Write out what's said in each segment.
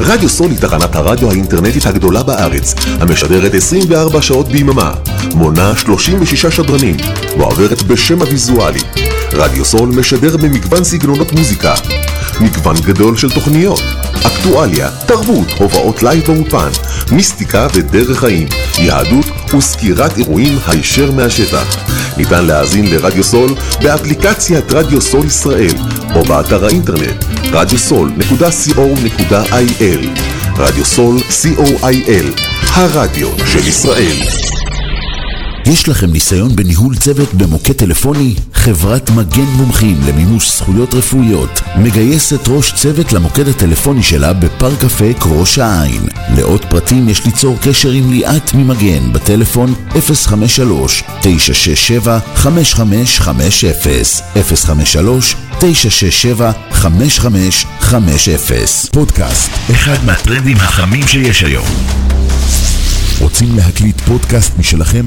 רדיו סול היא תחנת הרדיו האינטרנטית הגדולה בארץ, המשדרת 24 שעות ביממה, מונה 36 שדרנים, ועוברת בשם הוויזואלי. רדיו סול משדר במגוון סגנונות מוזיקה, מגוון גדול של תוכניות, אקטואליה, תרבות, הופעות לייב באולפן, מיסטיקה ודרך חיים, יהדות וסקירת אירועים הישר מהשטח. ניתן להאזין לרדיו סול באפליקציית רדיו סול ישראל או באתר האינטרנט radiosol.co.il רדיו סול co.il הרדיו של ישראל יש לכם ניסיון בניהול צוות במוקד טלפוני? חברת מגן מומחים למימוש זכויות רפואיות מגייסת ראש צוות למוקד הטלפוני שלה בפארק אפק ראש העין. לעוד פרטים יש ליצור קשר עם ליאת ממגן בטלפון 053-967-5550 053-967-5550 פודקאסט, אחד מהטרנדים החמים שיש היום. רוצים להקליט פודקאסט משלכם?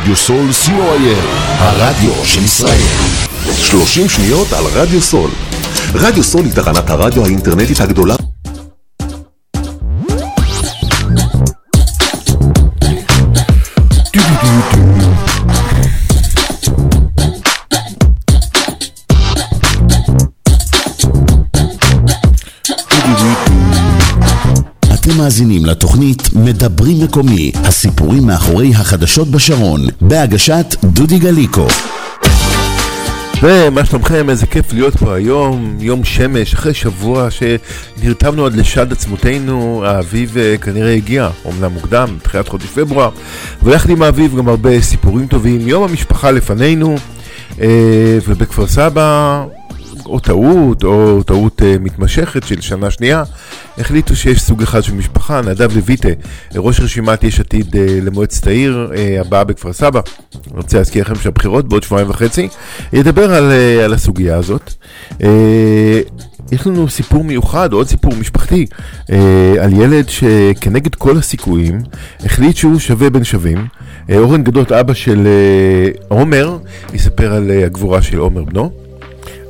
רדיו סול co.il, הרדיו של ישראל. 30 שניות על רדיו סול. רדיו סול היא תחנת הרדיו האינטרנטית הגדולה מאזינים לתוכנית מדברים מקומי, הסיפורים מאחורי החדשות בשרון, בהגשת דודי גליקו. ומה שלומכם? איזה כיף להיות פה היום, יום שמש, אחרי שבוע שנרתמנו עד לשד עצמותינו, האביב אה, כנראה הגיע, אומנם מוקדם, תחילת חודש פברואר, אבל יחד עם האביב גם הרבה סיפורים טובים, יום המשפחה לפנינו, אה, ובכפר סבא, או טעות, או טעות אה, מתמשכת של שנה שנייה, החליטו שיש סוג אחד של משפחה, נדב לויטה, ראש רשימת יש עתיד אה, למועצת העיר אה, הבאה בכפר סבא. אני רוצה להזכיר לכם שהבחירות בעוד שבועיים וחצי, ידבר על, אה, על הסוגיה הזאת. אה, יש לנו סיפור מיוחד, עוד סיפור משפחתי, אה, על ילד שכנגד כל הסיכויים החליט שהוא שווה בין שווים. אה, אורן גדות, אבא של אה, עומר, יספר על אה, הגבורה של עומר בנו.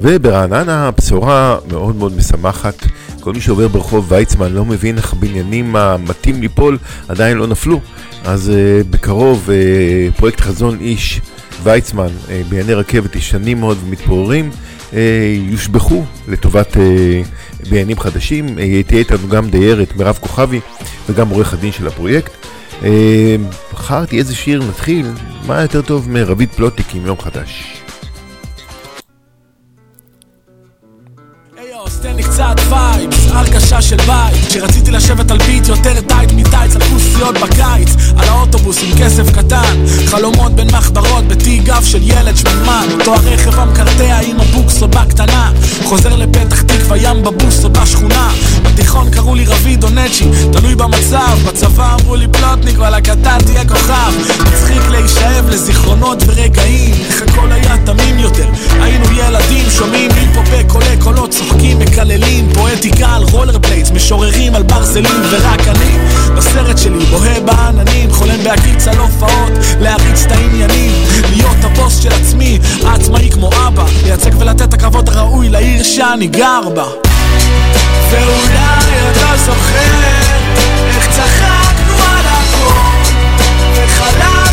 וברעננה בשורה מאוד מאוד משמחת. כל מי שעובר ברחוב ויצמן לא מבין איך הבניינים המטים ליפול עדיין לא נפלו. אז uh, בקרוב uh, פרויקט חזון איש ויצמן, uh, בנייני רכבת ישנים מאוד ומתפוררים, uh, יושבחו לטובת uh, בניינים חדשים. Uh, תהיה איתנו גם דיירת מירב כוכבי וגם עורך הדין של הפרויקט. בחרתי איזה שיר נתחיל, מה יותר טוב מרבית פלוטיק עם יום חדש. אז תן לי קצת וייבס, הרגשה של בית כשרציתי לשבת על ביט יותר טייט מטייץ על כוסיות בקיץ על האוטובוס עם כסף קטן חלומות בין מחברות בתיק גב של ילד שמנמן אותו הרכב המקרטע עם הבוקסו בקטנה חוזר לפתח תקווה ים בבוסו בשכונה בתיכון קראו קאצ'י, תלוי במצב, בצבא אמרו לי פלוטניק, וואלה קטן תהיה כוכב. מצחיק להישאב לזיכרונות ורגעים, איך הכל היה תמים יותר. היינו ילדים, שומעים היפ-הופי קולי קולות, צוחקים, מקללים, פואטיקה על רולר בליידס, משוררים על ברזלים, ורק אני, בסרט שלי, בוהה בעננים, חולם בהקיץ על הופעות, להריץ את העניינים, להיות הבוס של עצמי, העצמאי כמו אבא, לייצג ולתת את הכבוד הראוי לעיר שאני גר בה. ואולי אתה זוכר איך צחקנו על הכל וחלמנו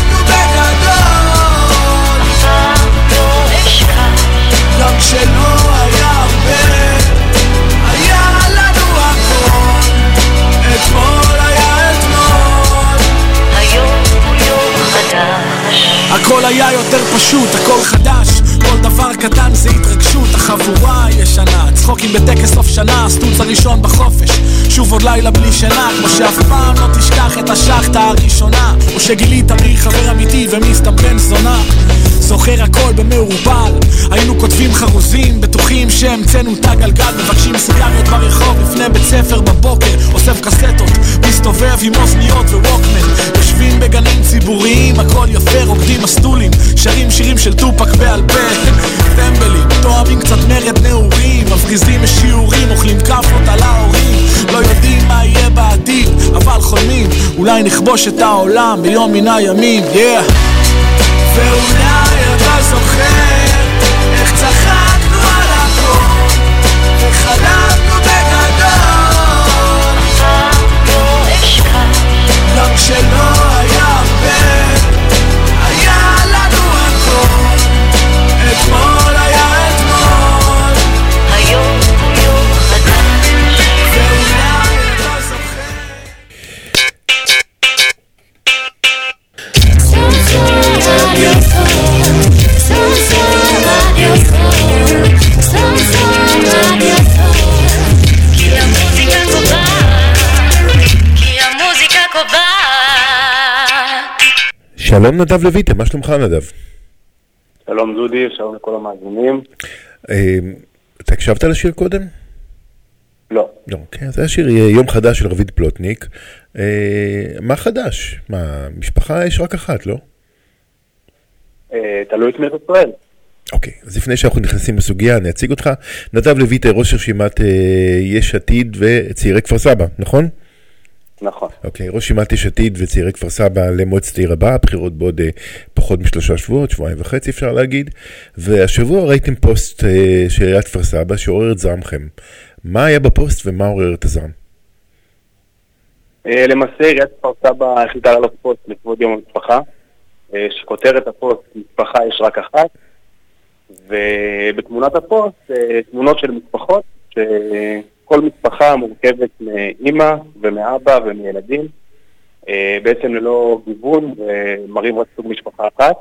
יותר פשוט, הכל חדש כל דבר קטן זה התרגשות, החבורה הישנה צחוקים בטקס סוף שנה, הסטוץ הראשון בחופש שוב עוד לילה בלי שינה, כמו שאף פעם לא תשכח את השחטה הראשונה או שגילית מי חבר אמיתי ומי סתם בן זונה זוכר הכל במעורבל היינו כותבים חרוזים, בטוחים שהמצאנו את הגלגל. מבקשים סיגריות ברחוב לפני בית ספר בבוקר. אוסף קסטות, מסתובב עם אוזניות וווקמן. יושבים בגנים ציבוריים, הכל יפה, רוקדים מסטולים. שרים שירים של טופק בעל פה. טמבלים, תואמים קצת מרד נעורים. מפגיזים משיעורים, אוכלים כאפות על ההורים. לא יודעים מה יהיה בעתיד, אבל חולמים. אולי נכבוש את העולם ביום מן הימים, yeah ואולי אתה זוכר איך צחקנו על הכל וחלמנו בגדול. גם כשלא שלום נדב לויטה, מה שלומך נדב? שלום דודי, שלום לכל המאזינים. אה, אתה הקשבת לשיר קודם? לא. לא, כן, זה השיר אה, יום חדש של רביד פלוטניק. אה, מה חדש? מה, משפחה יש רק אחת, לא? אה, תלוי את מי אתה שואל. אוקיי, אז לפני שאנחנו נכנסים לסוגיה, אני אציג אותך. נדב לויטה, ראש רשימת יש עתיד וצעירי כפר סבא, נכון? נכון. אוקיי, ראש רשימת יש עתיד וצעירי כפר סבא למועצת העיר הבאה, בחירות בעוד אה, פחות משלושה שבועות, שבועיים וחצי אפשר להגיד. והשבוע ראיתם פוסט אה, של עיריית כפר סבא שעורר את זעמכם. מה היה בפוסט ומה עורר את הזעם? אה, למעשה עיריית כפר סבא החליטה לעלות פוסט לכבוד יום המשפחה, אה, שכותרת הפוסט משפחה יש רק אחת, ובתמונת הפוסט אה, תמונות של משפחות, שכל משפחה מורכבת מאימא ומאבא ומילדים, אה, בעצם ללא גיוון ומראים רק סוג משפחה אחת.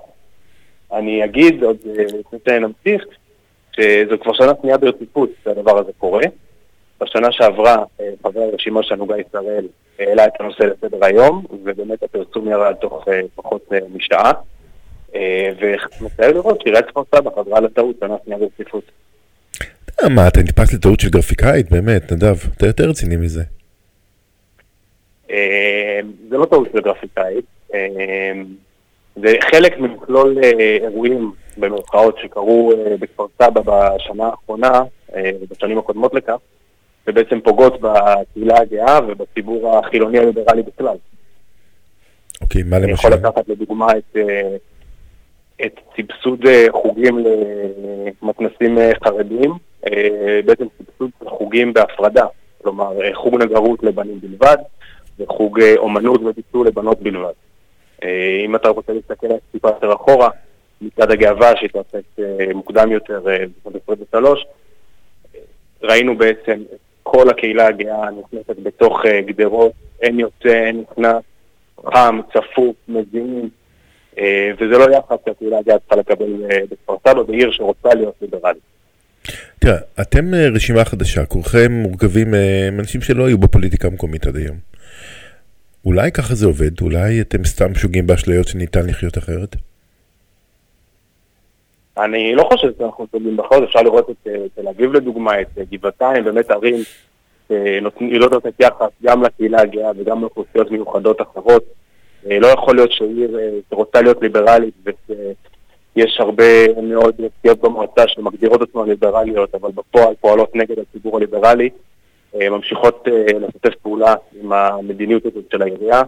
אני אגיד עוד אה, לפני שנמשיך, שזו כבר שנה שנייה ברציפות שהדבר הזה קורה. בשנה שעברה אה, חבר הרשימה שלנו גיא שראל העלה את הנושא לסדר היום, ובאמת הפרסום ירד תוך פחות משעה. ומצער לראות שעיריית כפר סבא חזרה לטעות שנה שנייה ברציפות. אה, מה, אתה נתפס לטעות של גרפיקאית? באמת, נדב, אתה יותר רציני מזה. אה, זה לא טעות של גרפיקאית, אה, זה חלק ממכלול אירועים במרכאות שקרו בכפר סבא בשנה האחרונה, ובשנים הקודמות לכך, ובעצם פוגעות בקהילה הגאה ובציבור החילוני הליברלי בכלל. אוקיי, מה אני למשל? יכול לקחת לדוגמה את, את סבסוד חוגים למתנסים חרדיים, בעצם סבסוד חוגים בהפרדה, כלומר אה, חוג נגרות לבנים בלבד וחוג אה, אומנות וביצוע לבנות בלבד. אה, אם אתה רוצה להסתכל טיפה יותר אחורה, מצעד הגאווה שהתרחש אה, מוקדם יותר אה, בשנת 23, אה, ראינו בעצם כל הקהילה הגאה נכנסת בתוך אה, גדרות, אין יוצא, אין נכנס, חם, צפוף, מזינים, אה, וזה לא יחס שהקהילה הגאה צריכה לקבל אה, בכפר סבא, בעיר שרוצה להיות ליברלית. תראה, אתם אה, רשימה חדשה, כולכם מורכבים אה, מאנשים שלא היו בפוליטיקה המקומית עד היום. אולי ככה זה עובד, אולי אתם סתם שוגים באשליות שניתן לחיות אחרת? אני לא חושב שאנחנו סובלים בכל אפשר לראות את אה, תל אביב לדוגמה, את גבעתיים, באמת ערים אה, נות- היא לא נותנת יחס גם לקהילה הגאה וגם לאוכלוסיות מיוחדות אחרות. לא יכול להיות שעיר שרוצה להיות ליברלית ויש הרבה מאוד סיעות במועצה שמגדירות עצמן ליברליות, אבל בפועל פועלות נגד הציבור הליברלי, אה, ממשיכות אה, לשתף פעולה עם המדיניות הזאת של העירייה.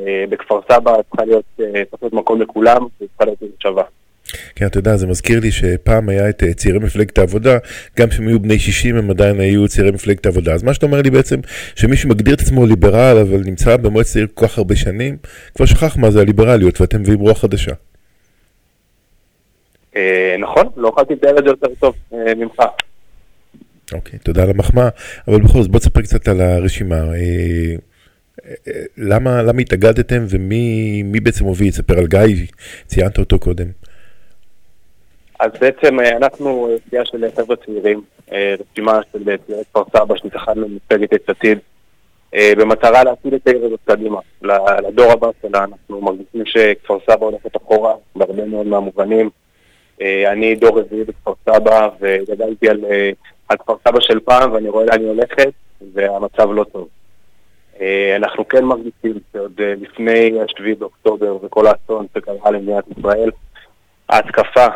אה, בכפר סבא צריכה להיות, צריך להיות מקום לכולם, וצריכה להיות שווה. כן, אתה יודע, זה מזכיר לי שפעם היה את צעירי מפלגת העבודה, גם כשהם היו בני 60 הם עדיין היו צעירי מפלגת העבודה. אז מה שאתה אומר לי בעצם, שמי שמגדיר את עצמו ליברל, אבל נמצא במועצת העיר כל כך הרבה שנים, כבר שכח מה זה הליברליות, ואתם מביאים רוח חדשה. אה, נכון, לא יכולתי לתאר את זה יותר טוב אה, ממך. אוקיי, תודה על המחמאה, אבל בכל זאת בוא תספר קצת על הרשימה. אה, למה, למה התאגדתם ומי מי בעצם הוביל? תספר על גיא, ציינת אותו קודם. אז בעצם אנחנו סיעה של חבר'ה צעירים, רשימה של צעירי כפר סבא שהתאחדנו למפלגת יש עתיד, במטרה להפיל את העיר הזאת קדימה, לדור הבא שלה. אנחנו מרגישים שכפר סבא הולכת אחורה בהרבה מאוד מהמובנים. אה, אני דור רביעי בכפר סבא וגדלתי על, אה, על כפר סבא של פעם ואני רואה לאן היא הולכת והמצב לא טוב. אה, אנחנו כן מרגישים שעוד לפני השביעי באוקטובר וכל האסון שקרה למדינת ישראל, ההתקפה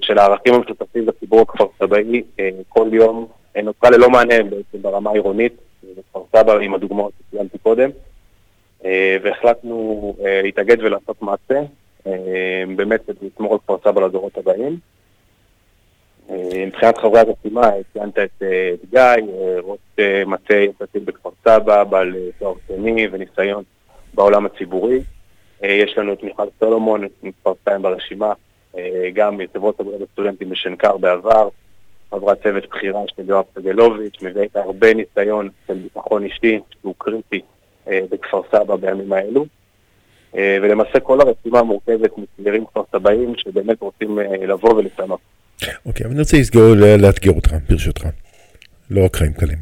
של הערכים המשותפים לציבור הכפר סבאי כל יום נותרה ללא מענה בעצם ברמה העירונית, בכפר סבא עם הדוגמאות שציינתי קודם, והחלטנו להתאגד ולעשות מעשה, באמת כדי לשמור על כפר סבא לדורות הבאים. אה, מבחינת חברי הרשימה, אה, ציינת את אה, גיא, אה, ראש אה, מטה יש עתיד בכפר סבא, בעל אה, תואר שני וניסיון בעולם הציבורי. אה, יש לנו את מיכל סולומון, מספר 2 ברשימה, אה, גם יושב ראש אגודת הסטודנטים בשנקר בעבר, חברת צוות בכירה של יואב סגלוביץ', מביאה הרבה ניסיון של ביטחון אישי, שהוא קריטי אה, בכפר סבא בימים האלו. אה, ולמעשה כל הרשימה מורכבת מצעירים כפר סבאים שבאמת רוצים אה, לבוא ולשנות. אוקיי, אבל אני רוצה לסגור, לאתגר אותך, ברשותך. לא רק חיים קלים.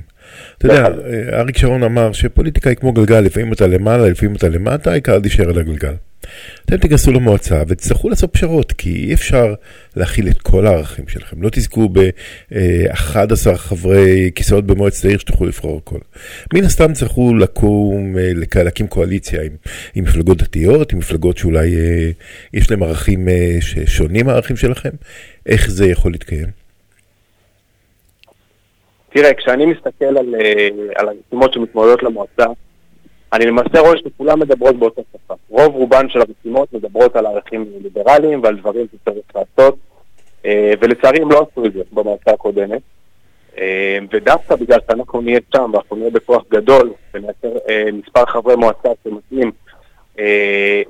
אתה יודע, אה, אריק שרון אמר שפוליטיקה היא כמו גלגל, לפעמים אתה למעלה, לפעמים אתה למטה, העיקר להישאר על הגלגל. אתם תיכנסו למועצה ותצטרכו לעשות פשרות, כי אי אפשר להכיל את כל הערכים שלכם. לא תזכו ב-11 חברי כיסאות במועצת העיר שתוכלו לבחור הכל. מן הסתם תצטרכו לקום, אה, להקים קואליציה עם, עם מפלגות דתיות, עם מפלגות שאולי אה, יש להם ערכים אה, ששונים מהערכים שלכם. איך זה יכול להתקיים? תראה, כשאני מסתכל על, אה, על הרשימות שמתמודדות למועצה, אני למעשה רואה שכולם מדברות באותה שפה. רוב רובן של הרשימות מדברות על ערכים ליברליים ועל דברים שצריך לעשות, אה, ולצערי הם לא עשו את זה במועצה הקודמת. אה, ודווקא בגלל שאנחנו נהיה שם ואנחנו נהיה בכוח גדול ונייצר אה, מספר חברי מועצה שמתאים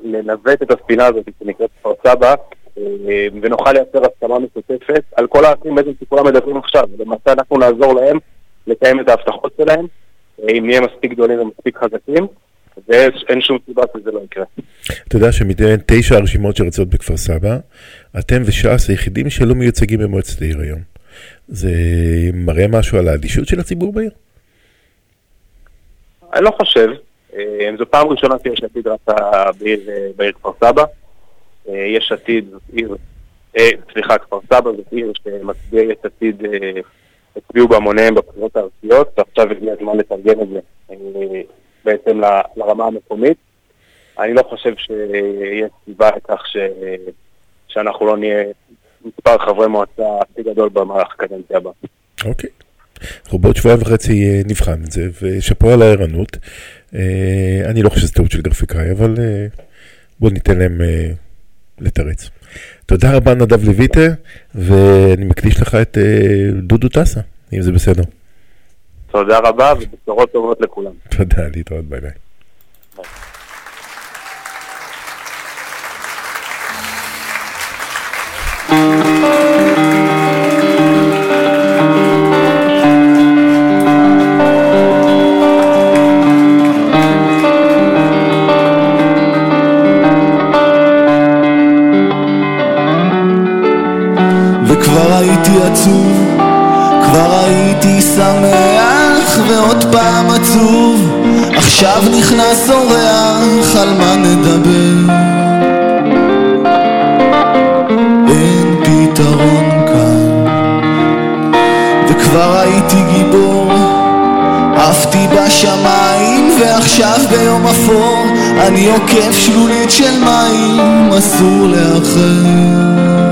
לנווט את הספינה הזאת שנקראת כפר סבא, ונוכל לייצר הסכמה משותפת על כל הערכים בעצם שכולם מדברים עכשיו. למעשה אנחנו נעזור להם לקיים את ההבטחות שלהם, אם נהיה מספיק גדולים ומספיק חזקים, ואין שום סיבה שזה לא יקרה. אתה יודע שמבין תשע הרשימות שרצות בכפר סבא, אתם וש"ס היחידים שלא מיוצגים במועצת העיר היום. זה מראה משהו על האדישות של הציבור בעיר? אני לא חושב. אה, זו פעם ראשונה שיש עתיד רצה בעיר, אה, בעיר כפר סבא. אה, יש עתיד זאת עיר, סליחה, כפר סבא זאת עיר שמצביעי יש עתיד הצביעו בהמוניהם בבחירות הארציות, ועכשיו הגיע הזמן לתרגם את זה אה, בעצם לרמה המקומית. אני לא חושב שיש סיבה לכך ש... שאנחנו לא נהיה מספר חברי מועצה הכי גדול במהלך הקדנציה הבאה. אוקיי. אנחנו בעוד שבועיים וחצי אה, נבחן את זה, ושאפו על הערנות. אה, אני לא חושב שזה טעות של גרפיקאי, אבל בואו ניתן להם לתרץ. תודה רבה נדב לויטה, ואני מקדיש לך את אה, דודו טסה, אם זה בסדר. תודה רבה ובשורות טובות לכולם. תודה, להתראות, ביי ביי. פעם עצוב, עכשיו נכנס אורח, על מה נדבר? אין פתרון כאן, וכבר הייתי גיבור, עפתי בשמיים ועכשיו ביום אפור אני עוקף שלולית של מים אסור לאחר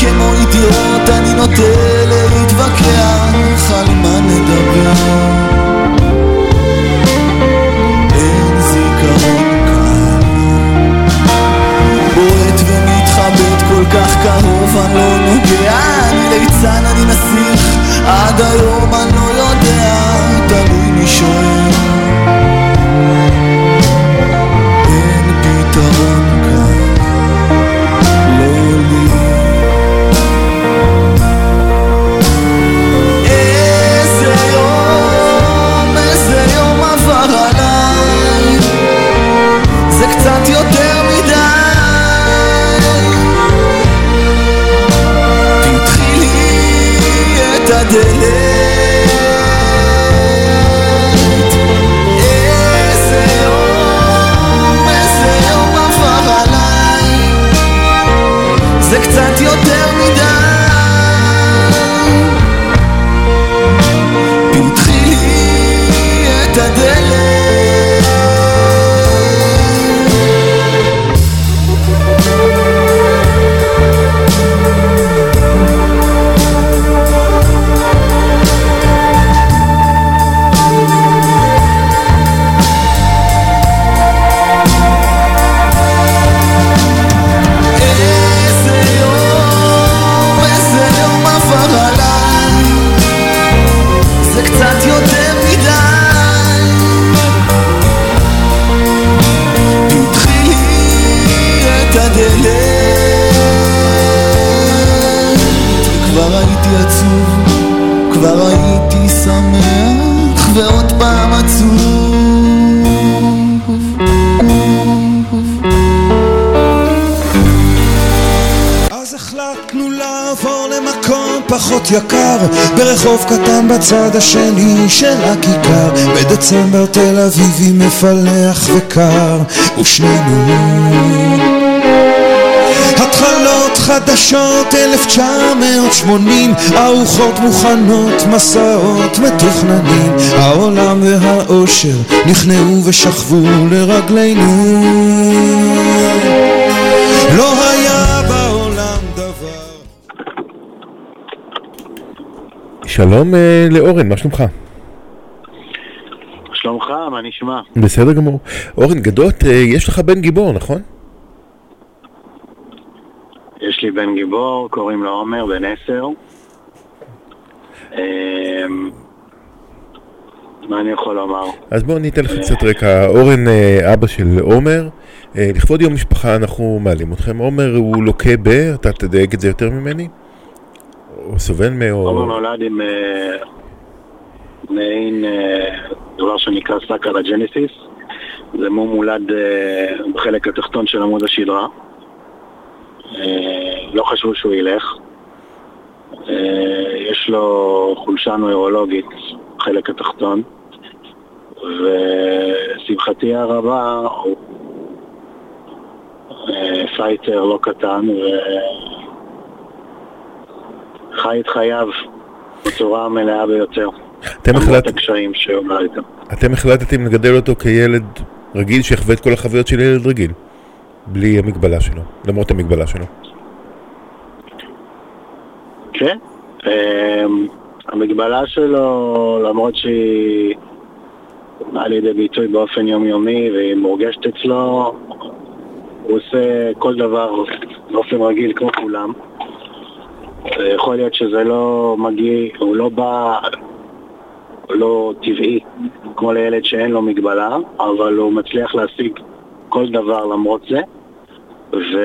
כמו אידיוט אני נוטה להתווכח על מה נדבר. כך קרוב אני לא נוגע. אני ליצן אני נסיך. עד היום אני לא יודע תלוי מי שואל זה בצד השני של הכיכר. בדצמבר תל אביבי מפלח וקר ושנינו. התחלות חדשות 1980 ארוחות מוכנות מסעות מתוכננים. העולם והאושר נכנעו ושכבו לרגלינו שלום אה, לאורן, מה שלומך? שלומך, מה נשמע? בסדר גמור. אורן גדות, אה, יש לך בן גיבור, נכון? יש לי בן גיבור, קוראים לו עומר, בן עשר. אמ, מה אני יכול לומר? אז בואו אני אתן לך קצת רקע. אורן, אה, אבא של עומר, לכבוד יום משפחה אנחנו מעלים אתכם. עומר הוא לוקה ב... אתה תדייק את זה יותר ממני? או סובל מ... עומר נולד עם אה, מעין אה, דבר שנקרא סאקה לג'נסיס. זה מום מולד אה, בחלק התחתון של עמוד השדרה. לא חשבו שהוא ילך. יש לו חולשה נוירולוגית בחלק התחתון, ולשמחתי הרבה הוא fighter לא קטן וחי את חייו בצורה המלאה ביותר. אתם למרות החלט- הקשיים שהוא עבר איתם. אתם החלטתם לגדל אותו כילד רגיל שיחווה את כל החוויות של ילד רגיל, בלי המגבלה שלו, למרות המגבלה שלו. כן. אמ, המגבלה שלו, למרות שהיא באה לידי ביטוי באופן יומיומי והיא מורגשת אצלו, הוא עושה כל דבר באופן רגיל כמו כולם. יכול להיות שזה לא מגיע, הוא לא בא, לא טבעי כמו לילד שאין לו מגבלה, אבל הוא מצליח להשיג כל דבר למרות זה. ו...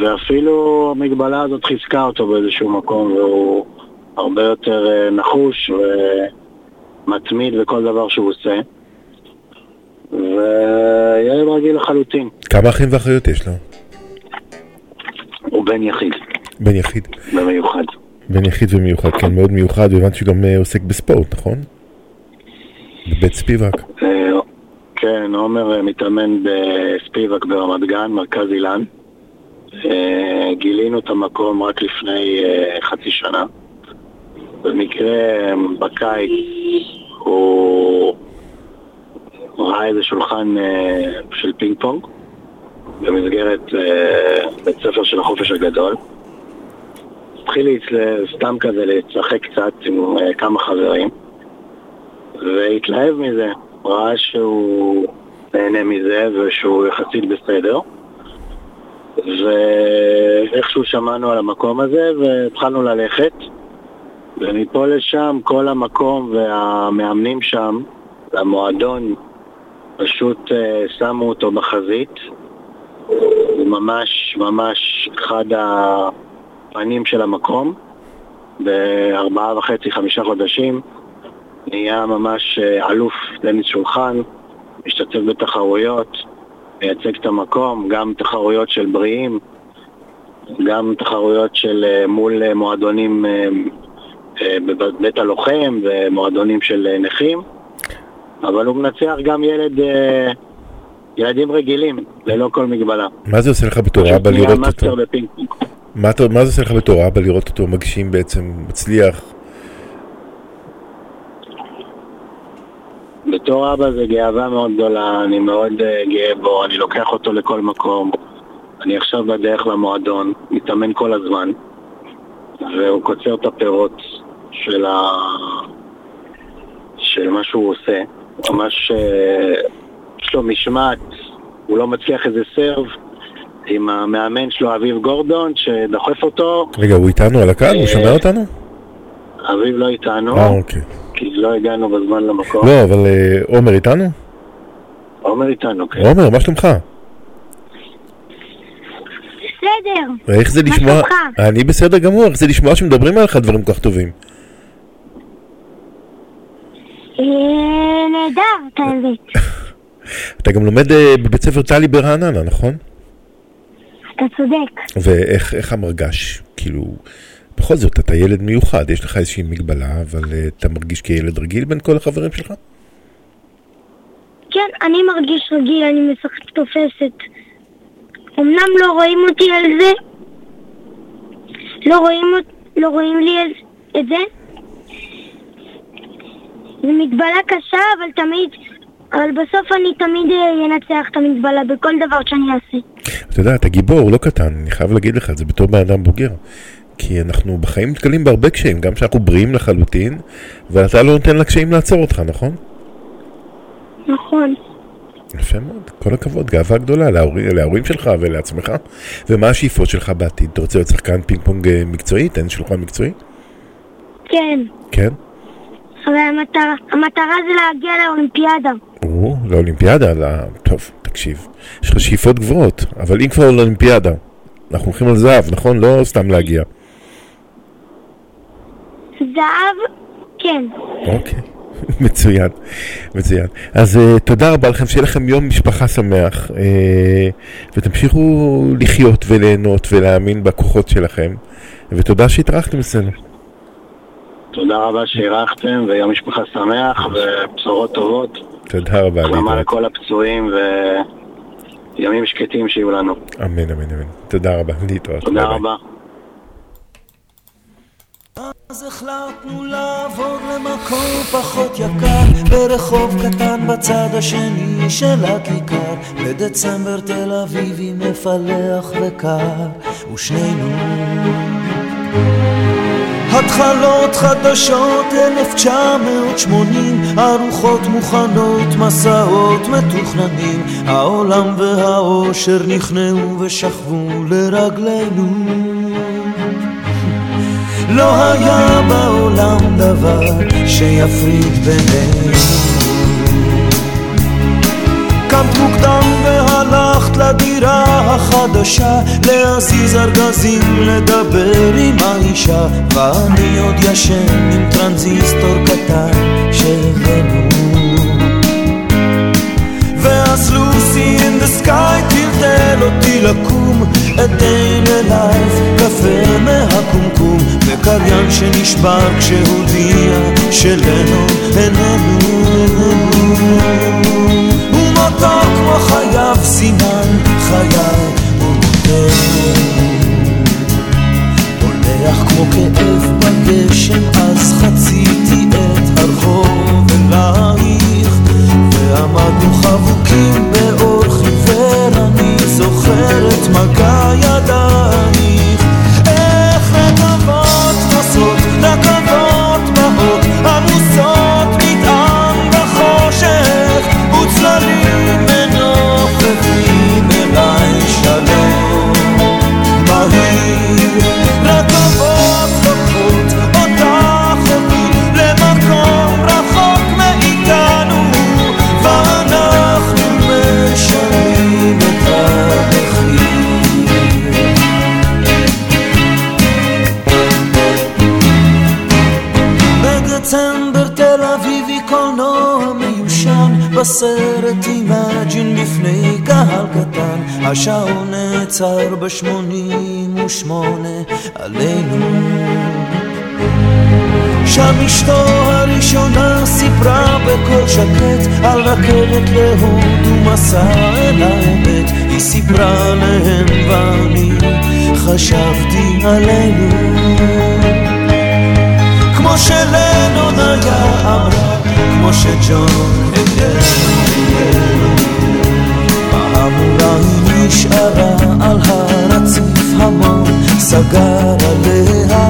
ואפילו המגבלה הזאת חיזקה אותו באיזשהו מקום, והוא הרבה יותר אה, נחוש מתמיד בכל דבר שהוא עושה. וילד רגיל לחלוטין, כמה אחים ואחיות יש לו? הוא בן יחיד, בן יחיד. במיוחד. בן יחיד ומיוחד, כן, מאוד מיוחד, והבנתי שהוא גם אה, עוסק בספורט, נכון? בבית ספיבק. אה, כן, עומר אה, מתאמן בספיבק ברמת גן, מרכז אילן. גילינו את המקום רק לפני חצי שנה. במקרה בקיץ הוא ראה איזה שולחן של פינג פונג במסגרת אה, בית ספר של החופש הגדול. התחיל סתם כזה לשחק קצת עם אה, כמה חברים. והתלהב מזה, ראה שהוא נהנה מזה ושהוא יחסית בסדר. ואיכשהו שמענו על המקום הזה והתחלנו ללכת. ומפה לשם כל המקום והמאמנים שם והמועדון פשוט אה, שמו אותו בחזית ממש ממש אחד הפנים של המקום. בארבעה וחצי, חמישה חודשים נהיה ממש אה, אלוף טניס שולחן, משתתף בתחרויות, מייצג את המקום, גם תחרויות של בריאים, גם תחרויות של אה, מול אה, מועדונים בבית הלוחם ומועדונים של נכים, אבל הוא מנצח גם ילד, ילדים רגילים, ללא כל מגבלה. מה זה עושה לך בתור אבא לראות אותו? מה אתה- מה זה עושה לך בתור אבא לראות אותו מגשים בעצם, מצליח? בתור אבא זה גאווה מאוד גדולה, אני מאוד אה, גאה בו, אני לוקח אותו לכל מקום. אני עכשיו בדרך למועדון, מתאמן כל הזמן, והוא קוצר את הפירות של, ה... של מה שהוא עושה. ממש אה, יש לו משמעת, הוא לא מצליח איזה סרב עם המאמן שלו, אביב גורדון, שדוחף אותו. רגע, הוא איתנו על הקהל? הוא שומע אותנו? אביב לא איתנו, אה, אוקיי. כי לא הגענו בזמן למקום. לא, אבל אה, עומר איתנו? עומר איתנו, כן. עומר, מה שלומך? בסדר. איך זה מה לשמוע... שלומך? אני בסדר גמור, איך זה לשמוע שמדברים עליך דברים כל כך טובים? אה, נהדר, את האמת. אתה גם לומד אה, בבית ספר טלי ברעננה, נכון? אתה צודק. ואיך איך המרגש? כאילו, בכל זאת, אתה ילד מיוחד, יש לך איזושהי מגבלה, אבל אה, אתה מרגיש כילד רגיל בין כל החברים שלך? כן, אני מרגיש רגיל, אני משחק תופסת. אמנם לא רואים אותי על זה, לא רואים, לא רואים לי את- את זה. זו מגבלה קשה, אבל תמיד, אבל בסוף אני תמיד אה, אנצח את המגבלה בכל דבר שאני אעשה. אתה יודע, אתה גיבור, לא קטן, אני חייב להגיד לך את זה בתור בן אדם בוגר. כי אנחנו בחיים נתקלים בהרבה קשיים, גם שאנחנו בריאים לחלוטין, ואתה לא נותן לקשיים לעצור אותך, נכון? נכון. יפה מאוד, כל הכבוד, גאווה גדולה להורים, להורים שלך ולעצמך. ומה השאיפות שלך בעתיד? אתה רוצה להיות שחקן פינג פונג אה, מקצועי? תן שולחן מקצועי? כן, כן? אבל המטרה, המטרה זה להגיע לאולימפיאדה. או, לאולימפיאדה, לא... טוב, תקשיב. יש לך שאיפות גבוהות, אבל אם כבר לאולימפיאדה, אנחנו הולכים על זהב, נכון? לא סתם להגיע. זהב, כן. אוקיי, מצוין, מצוין. אז uh, תודה רבה לכם, שיהיה לכם יום משפחה שמח, uh, ותמשיכו לחיות וליהנות ולהאמין בכוחות שלכם, ותודה שהתארחתם אצלנו. תודה רבה שאירחתם, ויום משפחה שמח, ובשורות טובות. תודה רבה, החלמה. לכל הפצועים, וימים שקטים שיהיו לנו. אמן, אמן, אמן. תודה רבה, להתראות. תודה. רבה. אז החלטנו לעבור למקום פחות יקר ברחוב קטן בצד השני של הכיכר בדצמבר תל אביבי מפלח וקר ושנינו התחלות חדשות 1980 ארוחות מוכנות מסעות מתוכננים העולם והאושר נכנעו ושכבו לרגלינו לא היה בעולם דבר שיפריד בינינו. קמת מוקדם והלכת לדירה החדשה להזיז ארגזים, לדבר עם האישה. ואני עוד ישן עם טרנזיסטור קטן שהבאנו. ואז לוסי in the sky טלטל אותי לקום עדין אלייך קפה מהקומקום. וקריין שנשבר כשהודיע שלנו איננו ומותו כמו חייו סימן חיי ומותנו הולך כמו כאב בגשם אז חציתי את הרחוב אלייך ועמדנו חבוקים באור חיוור אני זוכר את מגע ידייך קולנוע מיושן בסרט Imagine בפני קהל קטן. השעון נעצר בשמונים ושמונה עלינו. שם אשתו הראשונה סיפרה בקול שקט על רכבת להודו מסע אל האמת. היא סיפרה להם ואני חשבתי עלינו. כמו שלנון היה אמרה, שג'ון הגדרנו. ההמולה היא נשארה על הרציף המון, סגר עליה.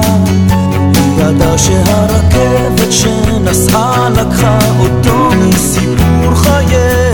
היא ידעה שהרכבת שנסעה לקחה אותו מסיפור חייה.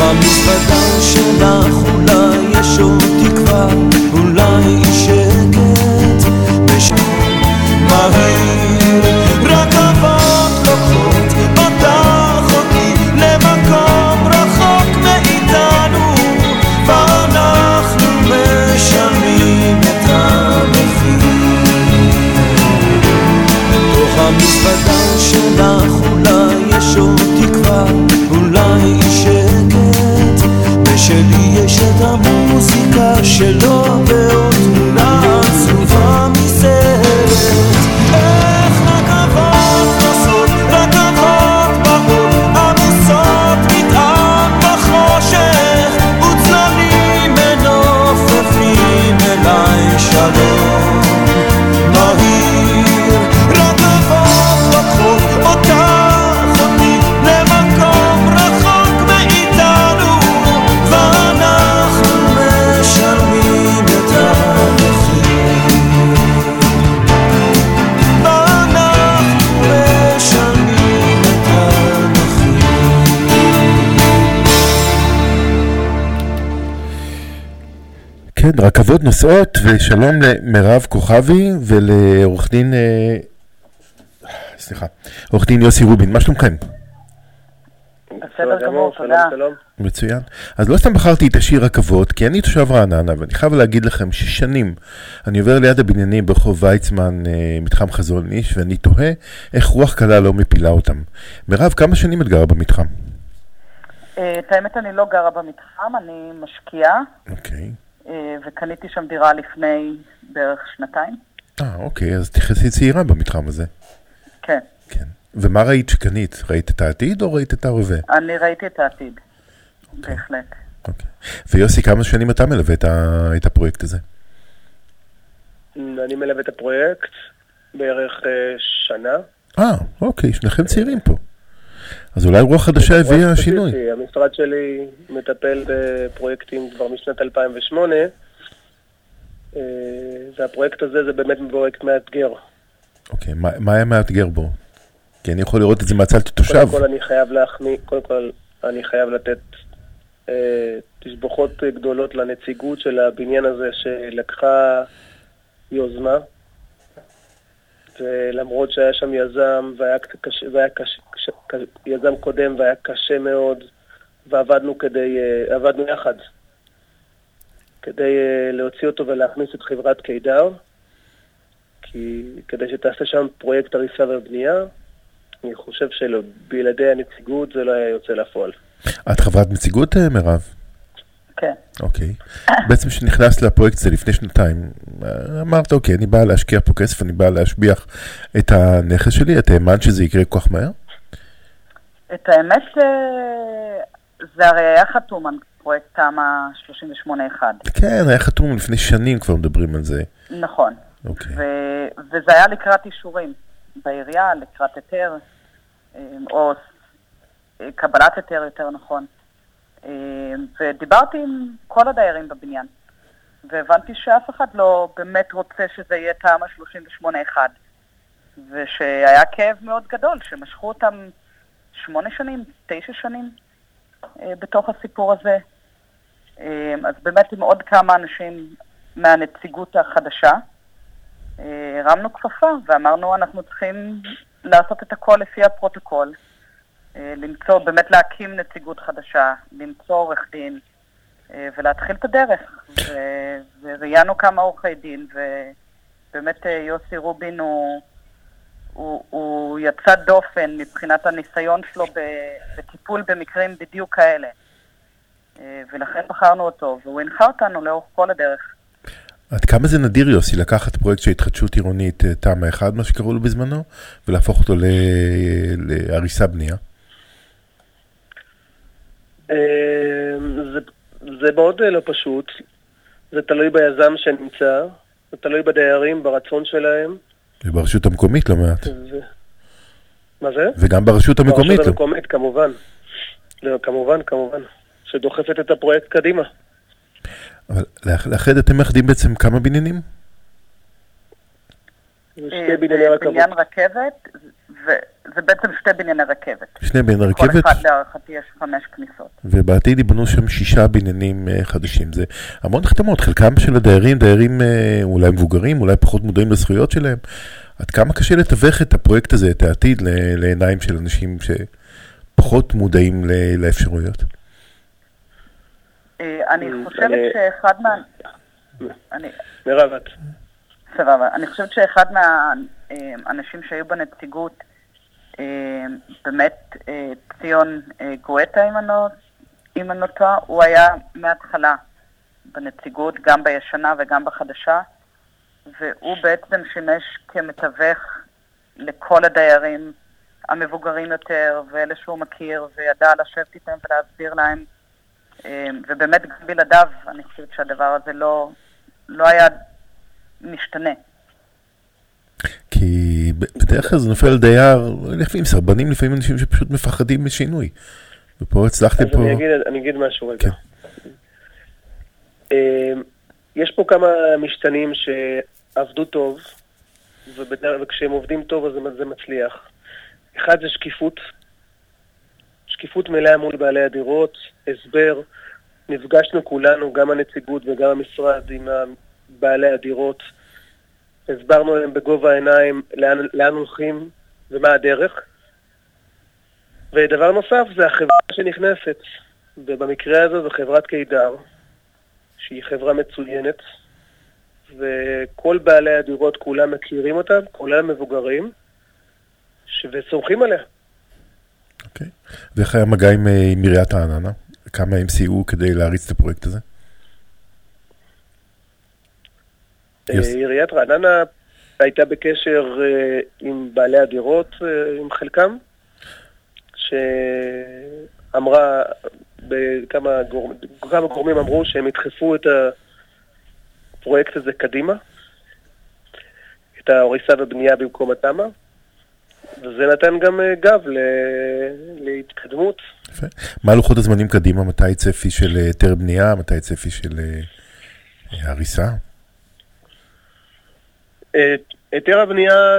המזוודה שלך אולי יש עוד רכבות נוסעות, ושלום למירב כוכבי ולעורך דין, אה, סליחה, עורך דין יוסי רובין, מה שלומכם? בסדר גמור, תודה. מצוין. אז לא סתם בחרתי את השיר רכבות, כי אני תושב רעננה, ואני חייב להגיד לכם ששנים אני עובר ליד הבניינים ברחוב ויצמן, אה, מתחם חזון איש, ואני תוהה איך רוח קלה לא מפילה אותם. מירב, כמה שנים את גרה במתחם? אה, את האמת, אני לא גרה במתחם, אני משקיעה, אוקיי. אה, וקניתי שם דירה לפני בערך שנתיים. אה, אוקיי, אז תכנסי צעירה במתחם הזה. כן. ומה ראית שקנית? ראית את העתיד או ראית את ההווה? אני ראיתי את העתיד, בהחלט. ויוסי, כמה שנים אתה מלווה את, ה... את הפרויקט הזה? אני מלווה את הפרויקט בערך אה, שנה. אה, אוקיי, שניכם צעירים פה. אז אולי רוח חדשה הביאה שינוי. המשרד שלי מטפל בפרויקטים כבר משנת 2008, אה, והפרויקט הזה זה באמת פרויקט מאתגר. אוקיי, מה, מה היה מאתגר בו? כי אני יכול לראות את זה מהצד כתושב. קודם כל אני חייב להחמיא, קודם כל אני חייב לתת אה, תשבחות אה, גדולות לנציגות של הבניין הזה שלקחה יוזמה, ולמרות שהיה שם יזם, והיה קשה, והיה קשה, קשה, יזם קודם והיה קשה מאוד, ועבדנו כדי, אה, עבדנו יחד כדי אה, להוציא אותו ולהכניס את חברת קידר, כי כדי שתעשה שם פרויקט הריסה ובנייה, אני חושב שבלעדי הנציגות זה לא היה יוצא לפועל. את חברת נציגות, אה, מירב? כן. אוקיי. בעצם כשנכנסת לפרויקט הזה לפני שנתיים, אמרת, אוקיי, אני בא להשקיע פה כסף, אני בא להשביח את הנכס שלי, את האמנת שזה יקרה כל כך מהר? את האמת, אה, זה הרי היה חתום על פרויקט תמ"א 38-1. כן, היה חתום לפני שנים כבר מדברים על זה. נכון. אוקיי. ו- וזה היה לקראת אישורים בעירייה, לקראת היתר, אה, או אה, קבלת היתר יותר נכון. אה, ודיברתי עם כל הדיירים בבניין, והבנתי שאף אחד לא באמת רוצה שזה יהיה תמ"א 38-1, ושהיה כאב מאוד גדול, שמשכו אותם שמונה שנים, תשע שנים אה, בתוך הסיפור הזה. אה, אז באמת עם עוד כמה אנשים מהנציגות החדשה, הרמנו כפפה ואמרנו אנחנו צריכים לעשות את הכל לפי הפרוטוקול, למצוא, באמת להקים נציגות חדשה, למצוא עורך דין אה, ולהתחיל את הדרך. וראיינו כמה עורכי דין, ובאמת אה, יוסי רובין הוא, הוא, הוא יצא דופן מבחינת הניסיון שלו בטיפול במקרים בדיוק כאלה. אה, ולכן בחרנו אותו, והוא הנחה אותנו לאורך כל הדרך. עד כמה זה נדיר, יוסי, לקחת פרויקט של התחדשות עירונית אה, תמ"א 1, מה שקראו לו בזמנו, ולהפוך אותו להריסה בנייה? אה, זה, זה מאוד אה, לא פשוט, זה תלוי ביזם שנמצא, זה תלוי בדיירים, ברצון שלהם. וברשות המקומית לא מעט. ו... מה זה? וגם ברשות המקומית ברשות לא. המקומית, כמובן. לא, כמובן, כמובן. שדוחפת את הפרויקט קדימה. אבל לאח- לאחד אתם מאחדים בעצם כמה בניינים? זה אה, שתי בנייני רכבות. בניין רכבת, וזה בעצם שתי בנייני רכבת. שני בנייני כל רכבת, אחד להערכתי יש חמש כניסות. ובעתיד ייבנו שם שישה בניינים אה, חדשים. זה המון החתמות, חלקם של הדיירים, דיירים אה, אולי מבוגרים, אולי פחות מודעים לזכויות שלהם. עד כמה קשה לתווך את הפרויקט הזה, את העתיד, לעיניים של אנשים שפחות מודעים לאפשרויות? אני חושבת שאחד מה... אני- מירב, את. סבבה. אני חושבת שאחד מהאנשים שהיו בנציגות, באמת אה, ציון אה, גואטה, לא- אם אני לא טועה, הוא היה מההתחלה בנציגות, גם בישנה וגם בחדשה, והוא בעצם שימש כמתווך לכל הדיירים המבוגרים יותר, ואלה שהוא מכיר, וידע לשבת איתם ולהסביר להם. אה, ובאמת, גם בלעדיו, אני חושבת שהדבר הזה לא, לא היה משתנה. כי בדרך כלל זה נופל על דייר, לפעמים סרבנים, לפעמים אנשים שפשוט מפחדים משינוי. ופה הצלחתם אז פה... אני אגיד, אני אגיד משהו רגע. כן. אה, יש פה כמה משתנים שעבדו טוב, ובדרך- וכשהם עובדים טוב אז זה מצליח. אחד זה שקיפות, שקיפות מלאה מול בעלי הדירות, הסבר. נפגשנו כולנו, גם הנציגות וגם המשרד, עם בעלי הדירות. הסברנו להם בגובה העיניים לאן, לאן הולכים ומה הדרך. ודבר נוסף זה החברה שנכנסת, ובמקרה הזה זו חברת קידר, שהיא חברה מצוינת, וכל בעלי הדירות כולם מכירים אותה, כולל המבוגרים, ש- וסומכים עליה. אוקיי. ואיך היה מגע עם, אה, עם עיריית רעננה? כמה הם סייעו כדי להריץ את הפרויקט הזה? יוס. אה, עיריית רעננה הייתה בקשר אה, עם בעלי הדירות, אה, עם חלקם, שאמרה, בכמה גור... כמה גורמים אמרו שהם ידחפו את הפרויקט הזה קדימה, את ההריסה ובנייה במקום התמ"א, וזה נתן גם גב ל... להתקדמות. יפה. מה לוחות הזמנים קדימה? מתי צפי של היתר בנייה? מתי צפי של הריסה? היתר הבנייה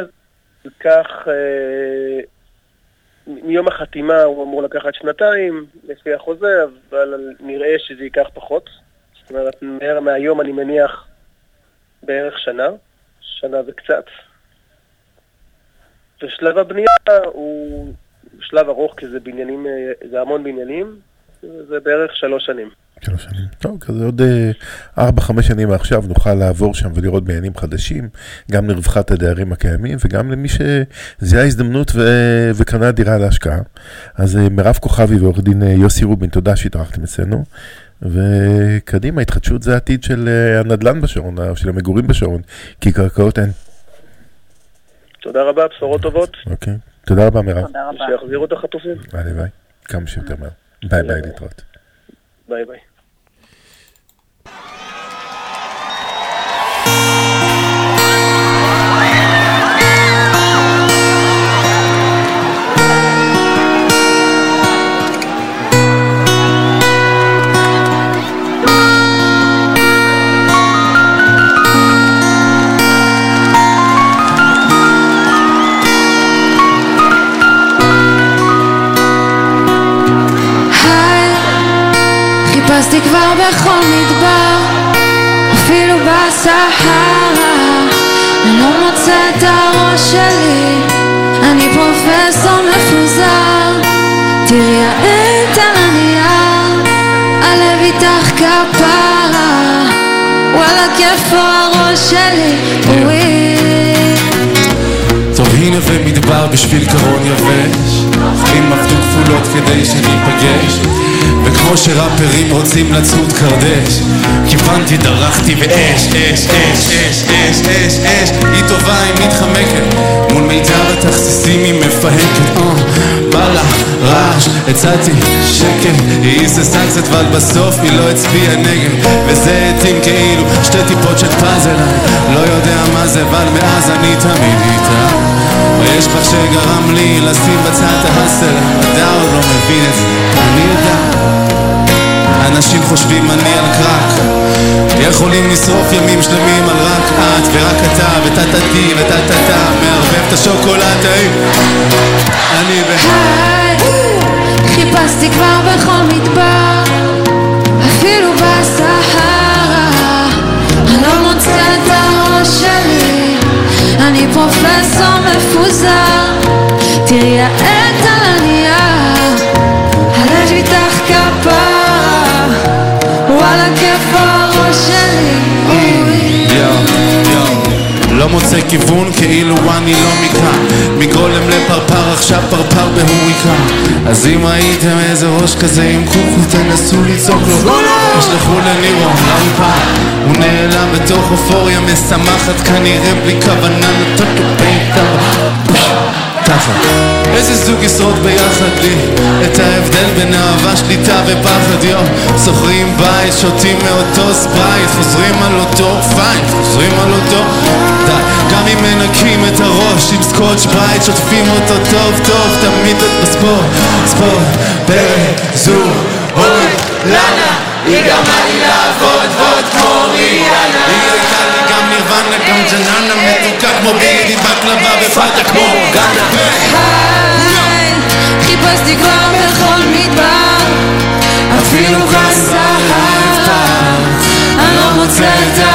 ייקח אה, מיום החתימה הוא אמור לקחת שנתיים, לפי החוזה, אבל נראה שזה ייקח פחות. זאת אומרת, מה- מהיום אני מניח בערך שנה, שנה וקצת. ושלב הבנייה הוא שלב ארוך, כי זה בניינים, אה, זה המון בניינים, זה בערך שלוש שנים. שלוש שנים. טוב, כזה עוד אה, ארבע, חמש שנים מעכשיו נוכל לעבור שם ולראות בניינים חדשים, גם לרווחת הדיירים הקיימים וגם למי שזיהה הזדמנות ו- וקנה דירה להשקעה. אז אה, מירב כוכבי ועורך דין אה, יוסי רובין, תודה שהתארחתם אצלנו. וקדימה, התחדשות זה העתיד של הנדל"ן בשרון, של המגורים בשרון, כי קרקעות אין. תודה רבה, בשורות טובות, אוקיי. תודה רבה מירב. תודה רבה. שיחזירו את החטופים. הלוואי, כמה שיותר מהר. ביי ביי, להתראות. ביי ביי. חיפשתי כבר בכל מדבר, אפילו בסהרה. אני לא מוצא את הראש שלי, אני פרופסור מפוזר. תראי העט על הנייר, הלב איתך כפרה. וואלה, כיף הראש שלי, אוי. טוב הנה ומדבר בשביל קרון יבש אם עבדו כפולות כדי שניפגש. וכמו שראפרים רוצים לצוד קרדש כיוונתי, דרכתי ואש, אש, אש, אש, אש, אש, אש. היא טובה, היא מתחמקת. מול מיתר התכסיסים היא מפהקת. אה, בא לה רעש, הצעתי שקט. היא היססה קצת אבל בסוף היא לא הצביעה נגד. וזה התאים כאילו שתי טיפות של פאזל. לא יודע מה זה אבל מאז אני תמיד איתה. ויש בך שגרם לי לשים בצד ההסל אתה עוד לא מבין את זה, אני יודע. אנשים חושבים אני על קרק. יכולים לשרוף ימים שלמים על רק את ורק אתה וטה-טה-טי וטה-טה-טה. מערבב את השוקולד ההיא אני ו... היי, חיפשתי כבר בכל מדבר, אפילו בסהרה. אני לא מוצא את הראש שלי, אני פרופסור מפוזר. מוצא כיוון כאילו אני לא מכאן. מגולם לפרפר עכשיו פרפר בהוריקה. אז אם ראיתם איזה ראש כזה עם קוקו תנסו לצעוק לו. תשלחו לנירון לאולפן. הוא נעלם בתוך אופוריה משמחת כנראה בלי כוונה נתת לו בעיקר ככה איזה זוג ישרוד ביחד לי? את ההבדל בין אהבה, שליטה ופחד יו. שוכרים בית, שותים מאותו ספרייט חוזרים על אותו פייט, חוזרים על אותו די. גם אם מנקים את הראש עם סקוטש ברייט שוטפים אותו טוב טוב תמיד את בספורט ספורט, פרק, זוג, אוי, לנה היא גרמה לי לעבוד ועוד כמו ריאנה נירוונה גם ג'ננה מתוקה כמו בידי בקלבה ופאטה כמו גאנה היי, חיפשתי כבר בכל מדבר, אפילו בסהרה. אני לא מוצא את הראש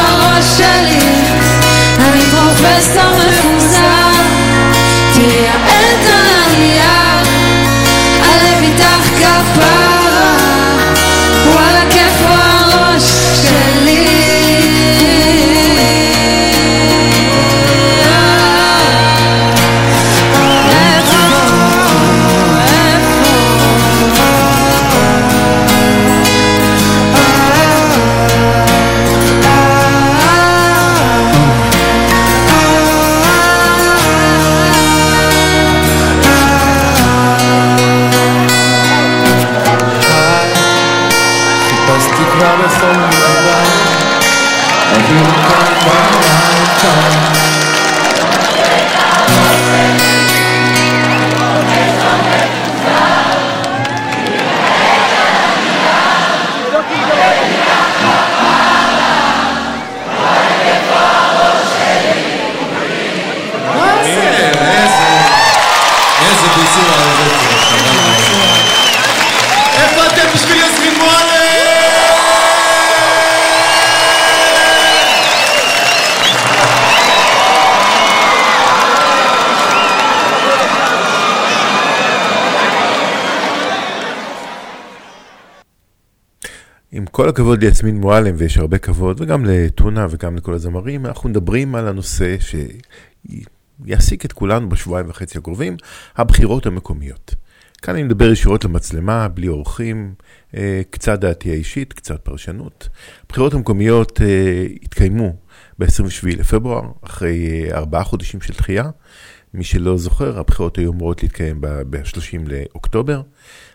כל הכבוד ליסמין מועלם, ויש הרבה כבוד, וגם לטונה וגם לכל הזמרים, אנחנו מדברים על הנושא שיעסיק את כולנו בשבועיים וחצי הקרובים, הבחירות המקומיות. כאן אני מדבר ישירות למצלמה, בלי אורחים, אה, קצת דעתי האישית, קצת פרשנות. הבחירות המקומיות אה, התקיימו ב-27 לפברואר, אחרי אה, ארבעה חודשים של דחייה. מי שלא זוכר, הבחירות היו אמורות להתקיים ב-30 לאוקטובר,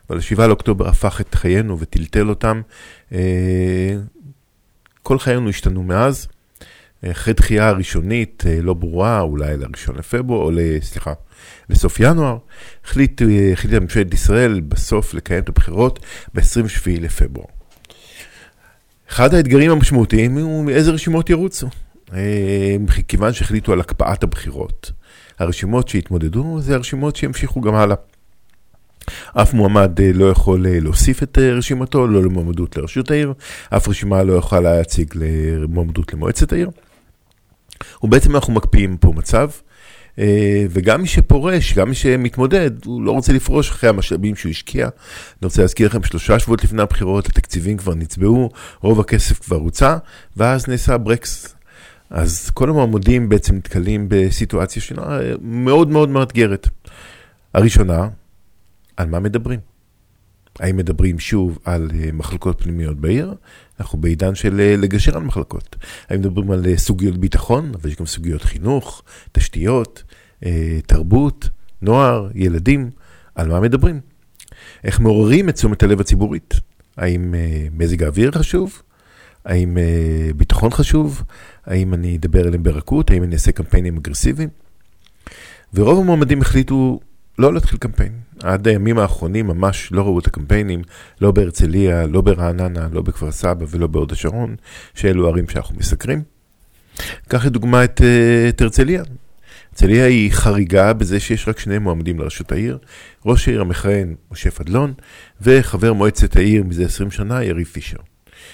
אבל ה-7 לאוקטובר הפך את חיינו וטלטל אותם. כל חיינו השתנו מאז. אחרי דחייה ראשונית לא ברורה, אולי ל-1 לפברואר, או סליחה, לסוף ינואר, החליט, החליטה ממשלת ישראל בסוף לקיים את הבחירות ב-27 לפברואר. אחד האתגרים המשמעותיים הוא איזה רשימות ירוצו. אה, כיוון שהחליטו על הקפאת הבחירות. הרשימות שהתמודדו זה הרשימות שימשיכו גם הלאה. אף מועמד אה, לא יכול אה, להוסיף את רשימתו, לא למועמדות לרשות העיר, אף רשימה לא יכולה להציג למועמדות למועצת העיר. ובעצם אנחנו מקפיאים פה מצב אה, וגם מי שפורש, גם מי שמתמודד, הוא לא רוצה לפרוש אחרי המשאבים שהוא השקיע. אני רוצה להזכיר לכם, שלושה שבועות לפני הבחירות, התקציבים כבר נצבעו, רוב הכסף כבר הוצא, ואז נעשה ברקס. אז כל המועמדים בעצם נתקלים בסיטואציה שונה מאוד מאוד מאתגרת. הראשונה, על מה מדברים? האם מדברים שוב על אה, מחלקות פנימיות בעיר? אנחנו בעידן של אה, לגשר על מחלקות. האם מדברים על אה, סוגיות ביטחון, אבל יש גם סוגיות חינוך, תשתיות, תרבות, נוער, ילדים, על מה מדברים? איך מעוררים את תשומת הלב הציבורית? האם מזג האוויר חשוב? האם ביטחון חשוב? האם אני אדבר אליהם ברכות? האם אני אעשה קמפיינים אגרסיביים? ורוב המועמדים החליטו לא להתחיל קמפיין. עד הימים האחרונים ממש לא ראו את הקמפיינים, לא בהרצליה, לא ברעננה, לא בכפר סבא ולא בהוד השרון, שאלו ערים שאנחנו מסקרים. קח לדוגמה את, אה, את הרצליה. הרצליה היא חריגה בזה שיש רק שני מועמדים לראשות העיר, ראש העיר המכהן משה פדלון, וחבר מועצת העיר מזה 20 שנה יריב פישר.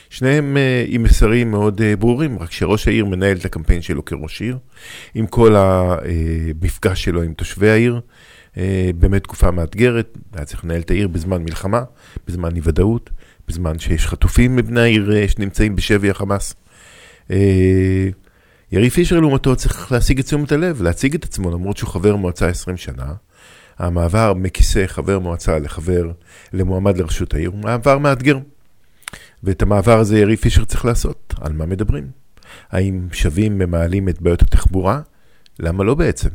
שניהם uh, עם מסרים מאוד uh, ברורים, רק שראש העיר מנהל את הקמפיין שלו כראש עיר, עם כל המפגש שלו עם תושבי העיר, באמת תקופה מאתגרת, היה צריך לנהל את העיר בזמן מלחמה, בזמן אי ודאות, בזמן שיש חטופים מבני העיר אה, שנמצאים בשבי החמאס. אה, יריב פישר לעומתו צריך להשיג את תשומת הלב, להציג את עצמו למרות שהוא חבר מועצה 20 שנה. המעבר מכיסא חבר מועצה לחבר, למועמד לראשות העיר, הוא מעבר מאתגר. ואת המעבר הזה יריב פישר צריך לעשות. על מה מדברים? האם שווים ממעלים את בעיות התחבורה? למה לא בעצם?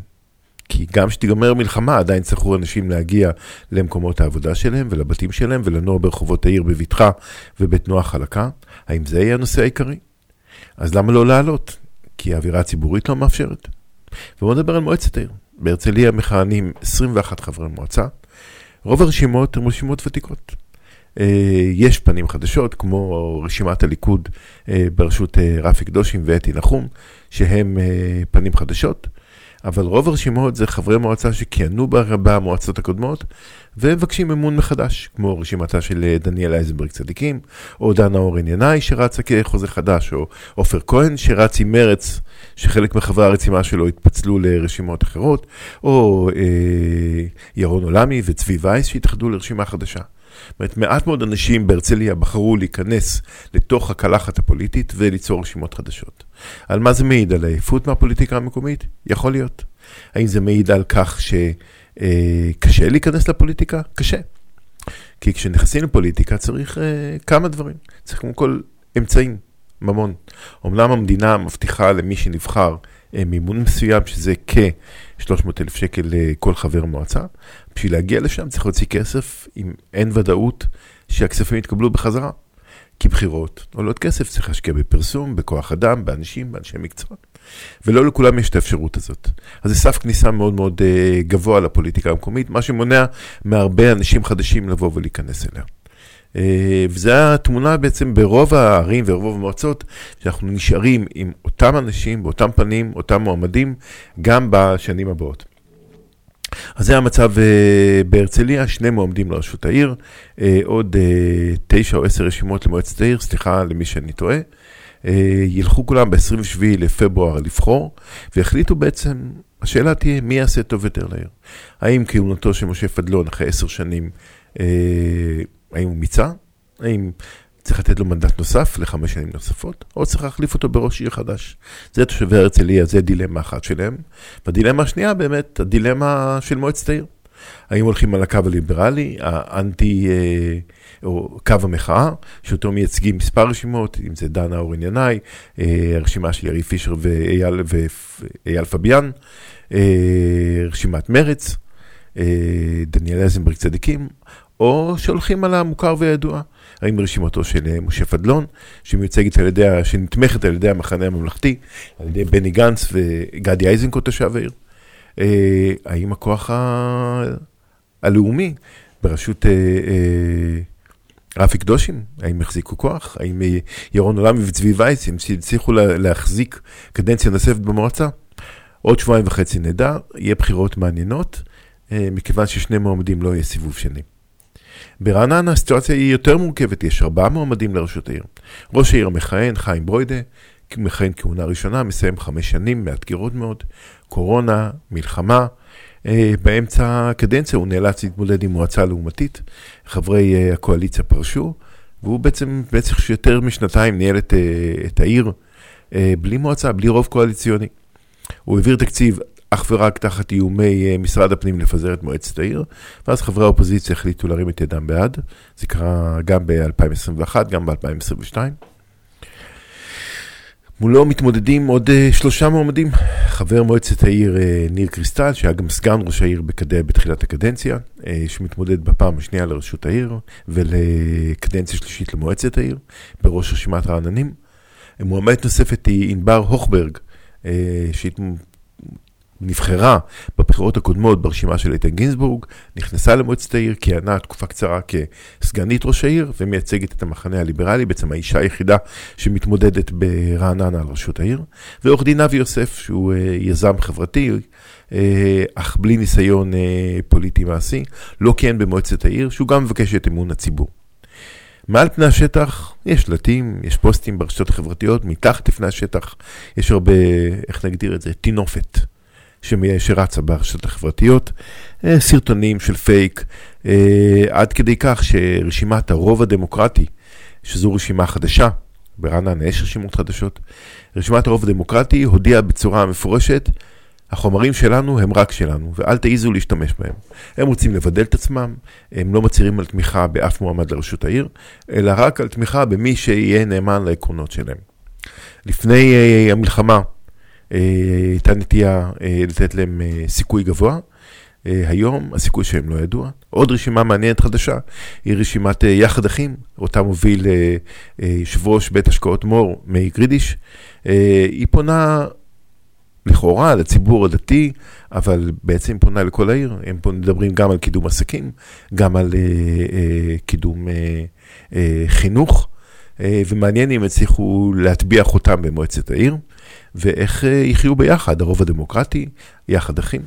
כי גם כשתיגמר מלחמה, עדיין צריכו אנשים להגיע למקומות העבודה שלהם ולבתים שלהם ולנוע ברחובות העיר בבטחה ובתנועה חלקה. האם זה יהיה הנושא העיקרי? אז למה לא לעלות? כי האווירה הציבורית לא מאפשרת. ובואו נדבר על מועצת העיר. בהרצליה מכהנים 21 חברי מועצה. רוב הרשימות הן רשימות ותיקות. אה, יש פנים חדשות, כמו רשימת הליכוד אה, בראשות אה, רפי קדושים ואתי נחום, שהם פנים חדשות. אבל רוב הרשימות זה חברי מועצה שכיהנו במועצות הקודמות ומבקשים אמון מחדש, כמו רשימתה של אה, דניאל אייזנברג צדיקים, או דנה אורן ינאי שרצה כחוזה חדש, או עופר כהן שרץ עם מרץ, שחלק מחברי הרצימה שלו התפצלו לרשימות אחרות, או אה, ירון עולמי וצבי וייס שהתאחדו לרשימה חדשה. זאת אומרת, מעט מאוד אנשים בהרצליה בחרו להיכנס לתוך הקלחת הפוליטית וליצור רשימות חדשות. על מה זה מעיד? על עייפות מהפוליטיקה המקומית? יכול להיות. האם זה מעיד על כך שקשה אה, להיכנס לפוליטיקה? קשה. כי כשנכנסים לפוליטיקה צריך אה, כמה דברים. צריך קודם כל אמצעים, ממון. אמנם המדינה מבטיחה למי שנבחר מימון מסוים, שזה כ-300 אלף שקל לכל חבר מועצה. בשביל להגיע לשם צריך להוציא כסף אם אין ודאות שהכספים יתקבלו בחזרה. כי בחירות עולות כסף, צריך להשקיע בפרסום, בכוח אדם, באנשים, באנשי מקצוע. ולא לכולם יש את האפשרות הזאת. אז זה סף כניסה מאוד מאוד uh, גבוה לפוליטיקה המקומית, מה שמונע מהרבה אנשים חדשים לבוא ולהיכנס אליה. Uh, וזו התמונה בעצם ברוב הערים ורוב המועצות, שאנחנו נשארים עם אותם אנשים, באותם פנים, אותם מועמדים, גם בשנים הבאות. אז זה המצב uh, בהרצליה, שני מועמדים לראשות העיר, uh, עוד תשע או עשר רשימות למועצת העיר, סליחה למי שאני טועה. ילכו כולם ב-27 לפברואר לבחור, והחליטו בעצם, השאלה תהיה מי יעשה טוב יותר לעיר. האם כהונתו של משה פדלון אחרי עשר שנים, האם הוא מיצה? האם צריך לתת לו מנדט נוסף לחמש שנים נוספות, או צריך להחליף אותו בראש עיר חדש. זה תושבי הרצליה, זה דילמה אחת שלהם. והדילמה השנייה באמת, הדילמה של מועצת העיר. האם הולכים על הקו הליברלי, האנטי, אה, או קו המחאה, שאותו מייצגים מספר רשימות, אם זה דנה אורן ינאי, אה, הרשימה של יריב פישר ואייל, ואייל פביאן, אה, רשימת מרץ, דניאל אזנברג צדיקים, או שהולכים על המוכר והידוע. האם רשימתו של משה פדלון, שמיוצגת על ידי, שנתמכת על ידי המחנה הממלכתי, על ידי בני גנץ וגדי איזנקוט תושב העיר. אה, האם הכוח. הלאומי בראשות אה, אה, רפי קדושים, האם החזיקו כוח? האם אה, ירון עולמי וצבי וייס, הם הצליחו לה, להחזיק קדנציה נוספת במועצה? עוד שבועיים וחצי נדע, יהיה בחירות מעניינות, אה, מכיוון ששני מועמדים לא יהיה סיבוב שני. ברעננה הסיטואציה היא יותר מורכבת, יש ארבעה מועמדים לראשות העיר. ראש העיר המכהן, חיים ברוידה, מכהן כהונה ראשונה, מסיים חמש שנים, מאתגרות מאוד, קורונה, מלחמה. אה, באמצע הקדנציה הוא נאלץ להתמודד עם מועצה לעומתית, חברי אה, הקואליציה פרשו, והוא בעצם במשך יותר משנתיים ניהל את, אה, את העיר בלי מועצה, בלי רוב קואליציוני. הוא העביר תקציב אך ורק תחת איומי משרד הפנים לפזר את מועצת העיר, ואז חברי האופוזיציה החליטו להרים את ידם בעד. זה קרה גם ב-2021, גם ב-2022. מולו מתמודדים עוד uh, שלושה מועמדים, חבר מועצת העיר uh, ניר קריסטל, שהיה גם סגן ראש העיר בקד... בתחילת הקדנציה, שמתמודד בפעם השנייה לראשות העיר ולקדנציה שלישית למועצת העיר, בראש רשימת רעננים. מועמדת נוספת היא ענבר הוכברג, שהיא נבחרה בבחירות הקודמות ברשימה של איתן גינזבורג, נכנסה למועצת העיר, כיהנה תקופה קצרה כסגנית ראש העיר ומייצגת את המחנה הליברלי, בעצם האישה היחידה שמתמודדת ברעננה על ראשות העיר, ועורך דין אבי יוסף, שהוא uh, יזם חברתי, uh, אך בלי ניסיון uh, פוליטי מעשי, לא כיהן במועצת העיר, שהוא גם מבקש את אמון הציבור. מעל פני השטח יש שלטים, יש פוסטים ברשתות החברתיות, מתחת לפני השטח יש הרבה, איך נגדיר את זה, טינופת. שרצה ברשתות החברתיות, אה, סרטונים של פייק, אה, עד כדי כך שרשימת הרוב הדמוקרטי, שזו רשימה חדשה, ברעננה יש רשימות חדשות, רשימת הרוב הדמוקרטי הודיעה בצורה מפורשת, החומרים שלנו הם רק שלנו, ואל תעיזו להשתמש בהם. הם רוצים לבדל את עצמם, הם לא מצהירים על תמיכה באף מועמד לראשות העיר, אלא רק על תמיכה במי שיהיה נאמן לעקרונות שלהם. לפני uh, המלחמה, אה, הייתה נטייה אה, לתת להם אה, סיכוי גבוה. היום הסיכוי שהם לא ידוע. עוד רשימה מעניינת חדשה היא רשימת יחד אחים, אותה מוביל יושב ראש בית השקעות מור, מאיר גרידיש. היא פונה לכאורה לציבור הדתי, אבל בעצם היא פונה לכל העיר. הם פה מדברים גם על קידום עסקים, גם על קידום חינוך, ומעניין אם הצליחו להטביע חותם במועצת העיר. ואיך אה, יחיו ביחד, הרוב הדמוקרטי, יחד אחים.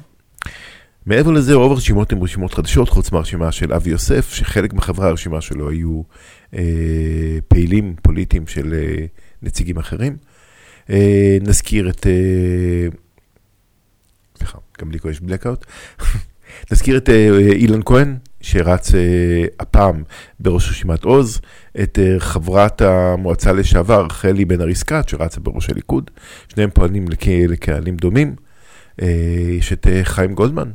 מעבר לזה, רוב הרשימות הן רשימות חדשות, חוץ מהרשימה של אבי יוסף, שחלק מחברי הרשימה שלו היו אה, פעילים פוליטיים של אה, נציגים אחרים. אה, נזכיר את... אה, סליחה, גם לי יש בלקאוט. נזכיר את אה, אילן כהן, שרץ אה, הפעם בראש רשימת עוז, את אה, חברת המועצה לשעבר, רחלי בן ארי סקאט, שרצה בראש הליכוד, שניהם פועלים לקהלים דומים. יש את חיים גולדמן,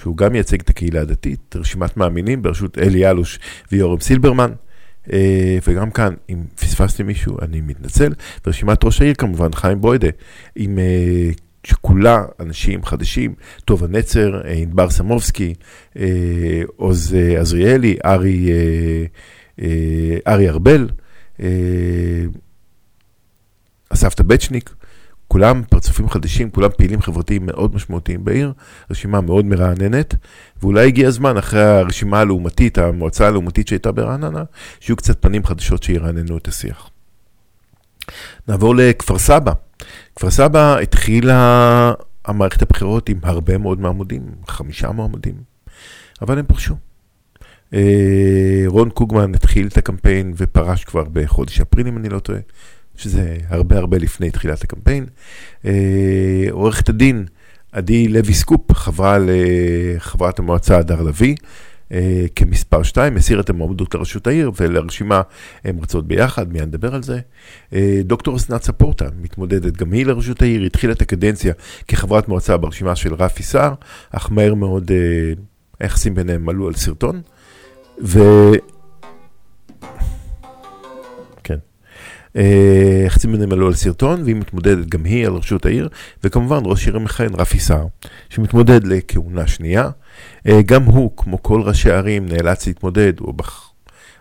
שהוא גם מייצג את הקהילה הדתית, רשימת מאמינים בראשות אלי אלוש ויורם סילברמן. וגם כאן, אם פספסתי מישהו, אני מתנצל. ורשימת ראש העיר כמובן, חיים בוידה, עם שכולה אנשים חדשים, טובה נצר, אה, ענבר סמובסקי, אה, עוז אה, עזריאלי, ארי, ארי ארבל, אסף טבצ'ניק, כולם פרצופים חדשים, כולם פעילים חברתיים מאוד משמעותיים בעיר, רשימה מאוד מרעננת, ואולי הגיע הזמן, אחרי הרשימה הלעומתית, המועצה הלעומתית שהייתה ברעננה, שיהיו קצת פנים חדשות שירעננו את השיח. נעבור לכפר סבא. כפר סבא התחילה המערכת הבחירות עם הרבה מאוד מעמודים, חמישה מעמודים, אבל הם פרשו. אה, רון קוגמן התחיל את הקמפיין ופרש כבר בחודש אפריל, אם אני לא טועה, שזה הרבה הרבה לפני תחילת הקמפיין. אה, עורכת הדין עדי לוי סקופ חברה לחברת המועצה הדר לביא, כמספר 2, הסיר את המועמדות לראשות העיר ולרשימה הם רצות ביחד, מיד נדבר על זה. אה, דוקטור אסנת ספורטה מתמודדת גם היא לראשות העיר, התחילה את הקדנציה כחברת מועצה ברשימה של רפי סער, אך מהר מאוד אה, היחסים ביניהם עלו על סרטון. ו... אה, יחסים ביניהם עלו על סרטון, והיא מתמודדת גם היא על ראשות העיר, וכמובן ראש עיר המכהן רפי סער, שמתמודד לכהונה שנייה. אה, גם הוא, כמו כל ראשי הערים, נאלץ להתמודד, או בח...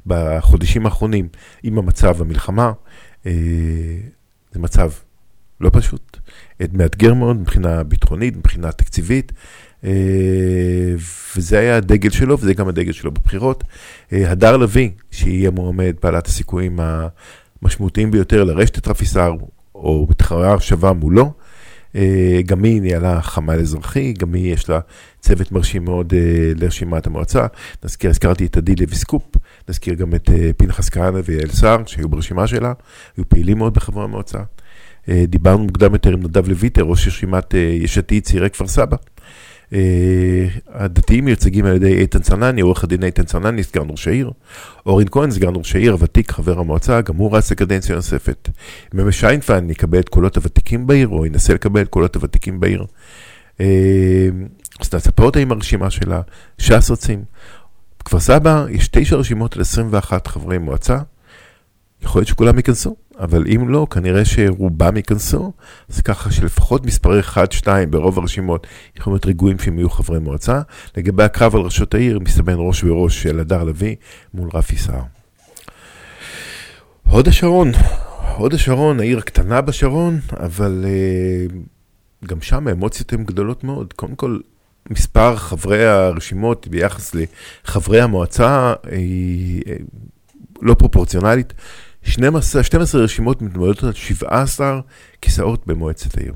בחודשים האחרונים, עם המצב המלחמה. אה, זה מצב לא פשוט, מאתגר מאוד מבחינה ביטחונית, מבחינה תקציבית. וזה היה הדגל שלו, וזה גם הדגל שלו בבחירות. הדר לביא, שהיא המועמד בעלת הסיכויים המשמעותיים ביותר לרשת את רפי סער, או בתחרה שווה מולו. אה, גם היא ניהלה חמ"ל אזרחי, גם היא יש לה צוות מרשים מאוד לרשימת המועצה. נזכיר, הזכרתי את עדי לוי סקופ, נזכיר גם את פנחס כהנא ויעל סער, שהיו ברשימה שלה, היו פעילים מאוד בחברי המועצה. דיברנו מוקדם יותר עם נדב לויטר, ראש רשימת יש עתיד צעירי כפר סבא. אה, הדתיים מיוצגים על ידי איתן צנני, עורך הדין איתן צנני, סגן ראש העיר. אורן כהן, סגן ראש העיר, הוותיק, חבר המועצה, גם הוא רץ לקדנציה נוספת. מ"מ שיינפן יקבל את קולות הוותיקים בעיר, או ינסה לקבל את קולות הוותיקים בעיר. אה, אז ספורטה עם הרשימה שלה, ש"ס רצים. בכפר סבא יש תשע רשימות על 21 חברי מועצה. יכול להיות שכולם ייכנסו, אבל אם לא, כנראה שרובם ייכנסו, אז ככה שלפחות מספרי 1-2 ברוב הרשימות יכולים להיות רגועים שהם יהיו חברי מועצה. לגבי הקרב על ראשות העיר, מסתמן ראש בראש של הדר לביא מול רפי סער. הוד השרון, הוד השרון, העיר הקטנה בשרון, אבל uh, גם שם האמוציות הן גדולות מאוד. קודם כל, מספר חברי הרשימות ביחס לחברי המועצה היא לא פרופורציונלית. 12, 12 רשימות מתמודדות על 17 כיסאות במועצת העיר.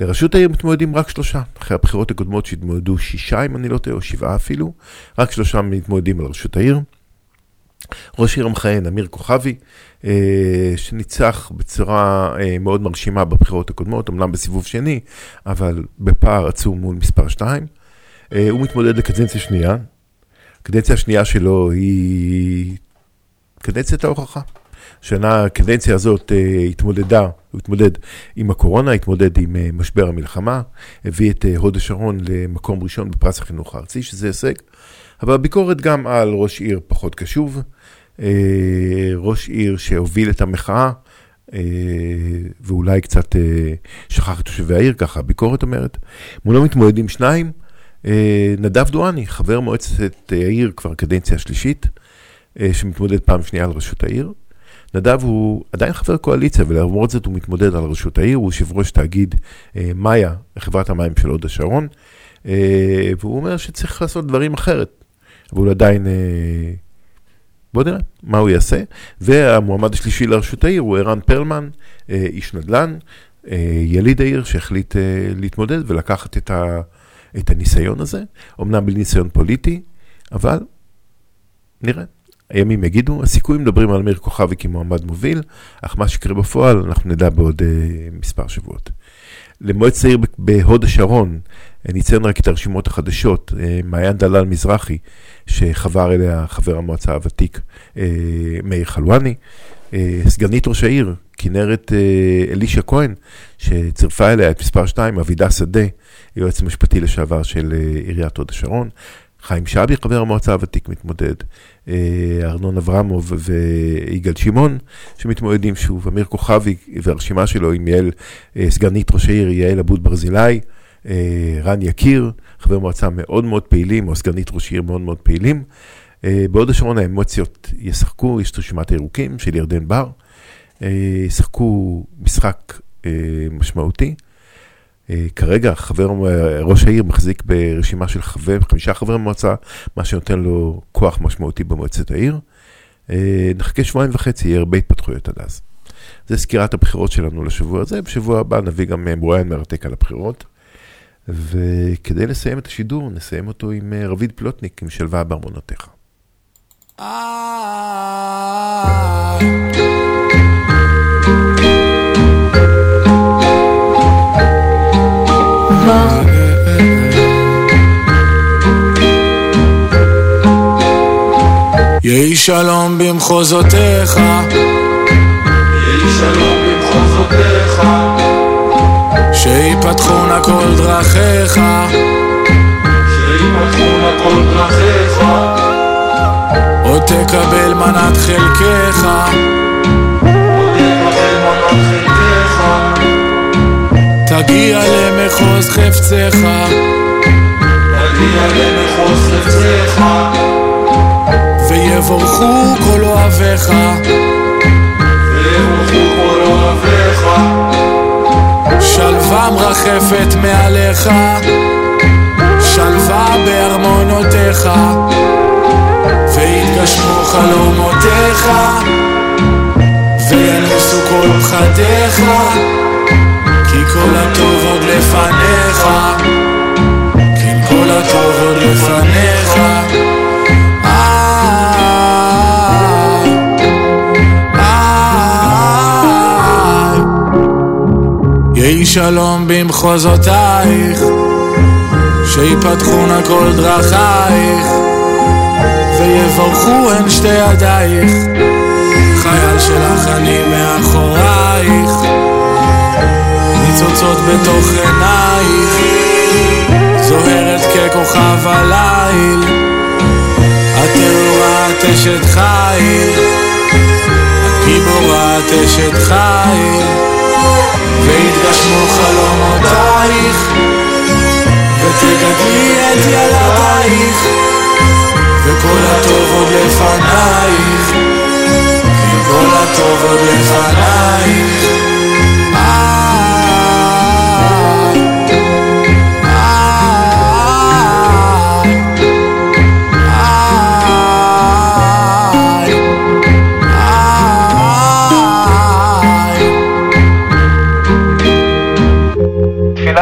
לראשות העיר מתמודדים רק שלושה. אחרי הבחירות הקודמות שהתמודדו שישה, אם אני לא טועה, או שבעה אפילו, רק שלושה מתמודדים על ראשות העיר. ראש עיר המכהן, אמיר כוכבי, אה, שניצח בצורה אה, מאוד מרשימה בבחירות הקודמות, אמנם בסיבוב שני, אבל בפער עצום מול מספר 2. אה, הוא מתמודד לקדנציה שנייה. הקדנציה השנייה שלו היא קדנציית ההוכחה. שנה, הקדנציה הזאת uh, התמודדה, הוא התמודד עם הקורונה, התמודד עם uh, משבר המלחמה, הביא את uh, הוד השרון למקום ראשון בפרס החינוך הארצי, שזה הישג, אבל הביקורת גם על ראש עיר פחות קשוב, ראש עיר שהוביל את המחאה, ואולי קצת שכח את תושבי העיר, ככה הביקורת אומרת. מולו מתמודדים שניים, נדב דואני, חבר מועצת העיר כבר קדנציה שלישית, שמתמודד פעם שנייה על ראשות העיר. נדב הוא עדיין חבר קואליציה, ולמרות זאת הוא מתמודד על ראשות העיר, הוא יושב ראש תאגיד אה, מאיה, חברת המים של הוד השרון, אה, והוא אומר שצריך לעשות דברים אחרת, אבל עדיין... אה, בוא נראה מה הוא יעשה. והמועמד השלישי לראשות העיר הוא ערן פרלמן, איש נדל"ן, יליד העיר שהחליט להתמודד ולקחת את, ה, את הניסיון הזה, אמנם בלי ניסיון פוליטי, אבל נראה. הימים יגידו, הסיכויים מדברים על אמיר כוכבי כמועמד מוביל, אך מה שיקרה בפועל אנחנו נדע בעוד uh, מספר שבועות. למועצת העיר בהוד השרון, אה, נציין רק את הרשימות החדשות, uh, מעיין דלל מזרחי, שחבר אליה חבר המועצה הוותיק uh, מאיר חלואני, uh, סגנית ראש העיר, כנרת uh, אלישע כהן, שצירפה אליה את מספר 2, אבידה שדה, יועץ משפטי לשעבר של uh, עיריית הוד השרון, חיים שבי, חבר המועצה הוותיק, מתמודד, ארנון אברמוב ויגאל שמעון, שמתמודדים שוב, אמיר כוכבי והרשימה שלו עם יעל, אה, סגנית ראש העיר, יעל אבוד ברזילי, אה, רן יקיר, חבר מועצה מאוד מאוד פעילים, או סגנית ראש עיר מאוד מאוד פעילים. בהוד השרון האמוציות ישחקו, יש את רשימת הירוקים של ירדן בר, ישחקו משחק משמעותי. אה, כרגע חבר, ראש העיר מחזיק ברשימה של חבר, חמישה חברי מועצה, מה שנותן לו כוח משמעותי במועצת העיר. אה, נחכה שבועיים וחצי, יהיה הרבה התפתחויות עד אז. זה סקירת הבחירות שלנו לשבוע הזה, בשבוע הבא נביא גם אה, מרואיין מרתק על הבחירות. וכדי לסיים את השידור, נסיים אותו עם רביד פלוטניק, עם שלווה בארמונותיך. יהי שלום במחוזותיך, יהי שלום במחוזותיך, שיפתחו נא כל דרכיך, שיפתחו נא כל דרכיך, עוד תקבל מנת חלקך, תגיע למחוז חפצך, תגיע למחוז חפצך, ויבורכו כל אוהביך, ויבורכו כל אוהביך, שלווה מרחפת מעליך, שלווה בארמונותיך, ויתגשמו חלומותיך, וינוסו כל פחדיך, כי כל הטוב עוד לפניך, כן כל הטוב עוד לפניך. יהי שלום במחוזותייך, שיפתחו נא כל דרכייך, ויברכו הן שתי ידייך, חייל שלך אני ניצוצות בתוך עינייך, זוהרת ככוכב הליל, את את אשת חיל, את גיבורה את אשת חיל. ויתגשמו חלומותייך, ותגדלי את ילדייך, וכל הטוב עוד לפנייך, כל הטוב עוד לפנייך.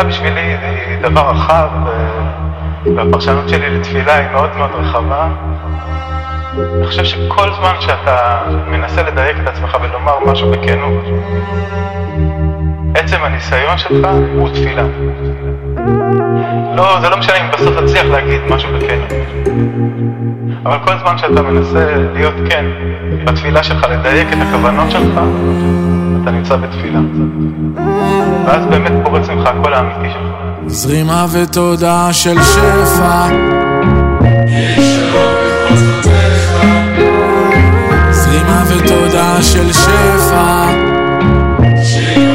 תפילה בשבילי היא דבר רחב, ו- והפרשנות שלי לתפילה היא מאוד מאוד רחבה. אני חושב שכל זמן שאתה מנסה לדייק את עצמך ולומר משהו בכנות, עצם הניסיון שלך הוא תפילה. לא, זה לא משנה אם בסוף תצליח להגיד משהו בכנות. אבל כל זמן שאתה מנסה להיות כן בתפילה שלך, לדייק את הכוונות שלך, אתה נמצא בתפילה. ואז באמת פורץ ממך הקול האמיתי שלך. זרימה ותודה של שפע, זרימה ותודה של שפע, זרימה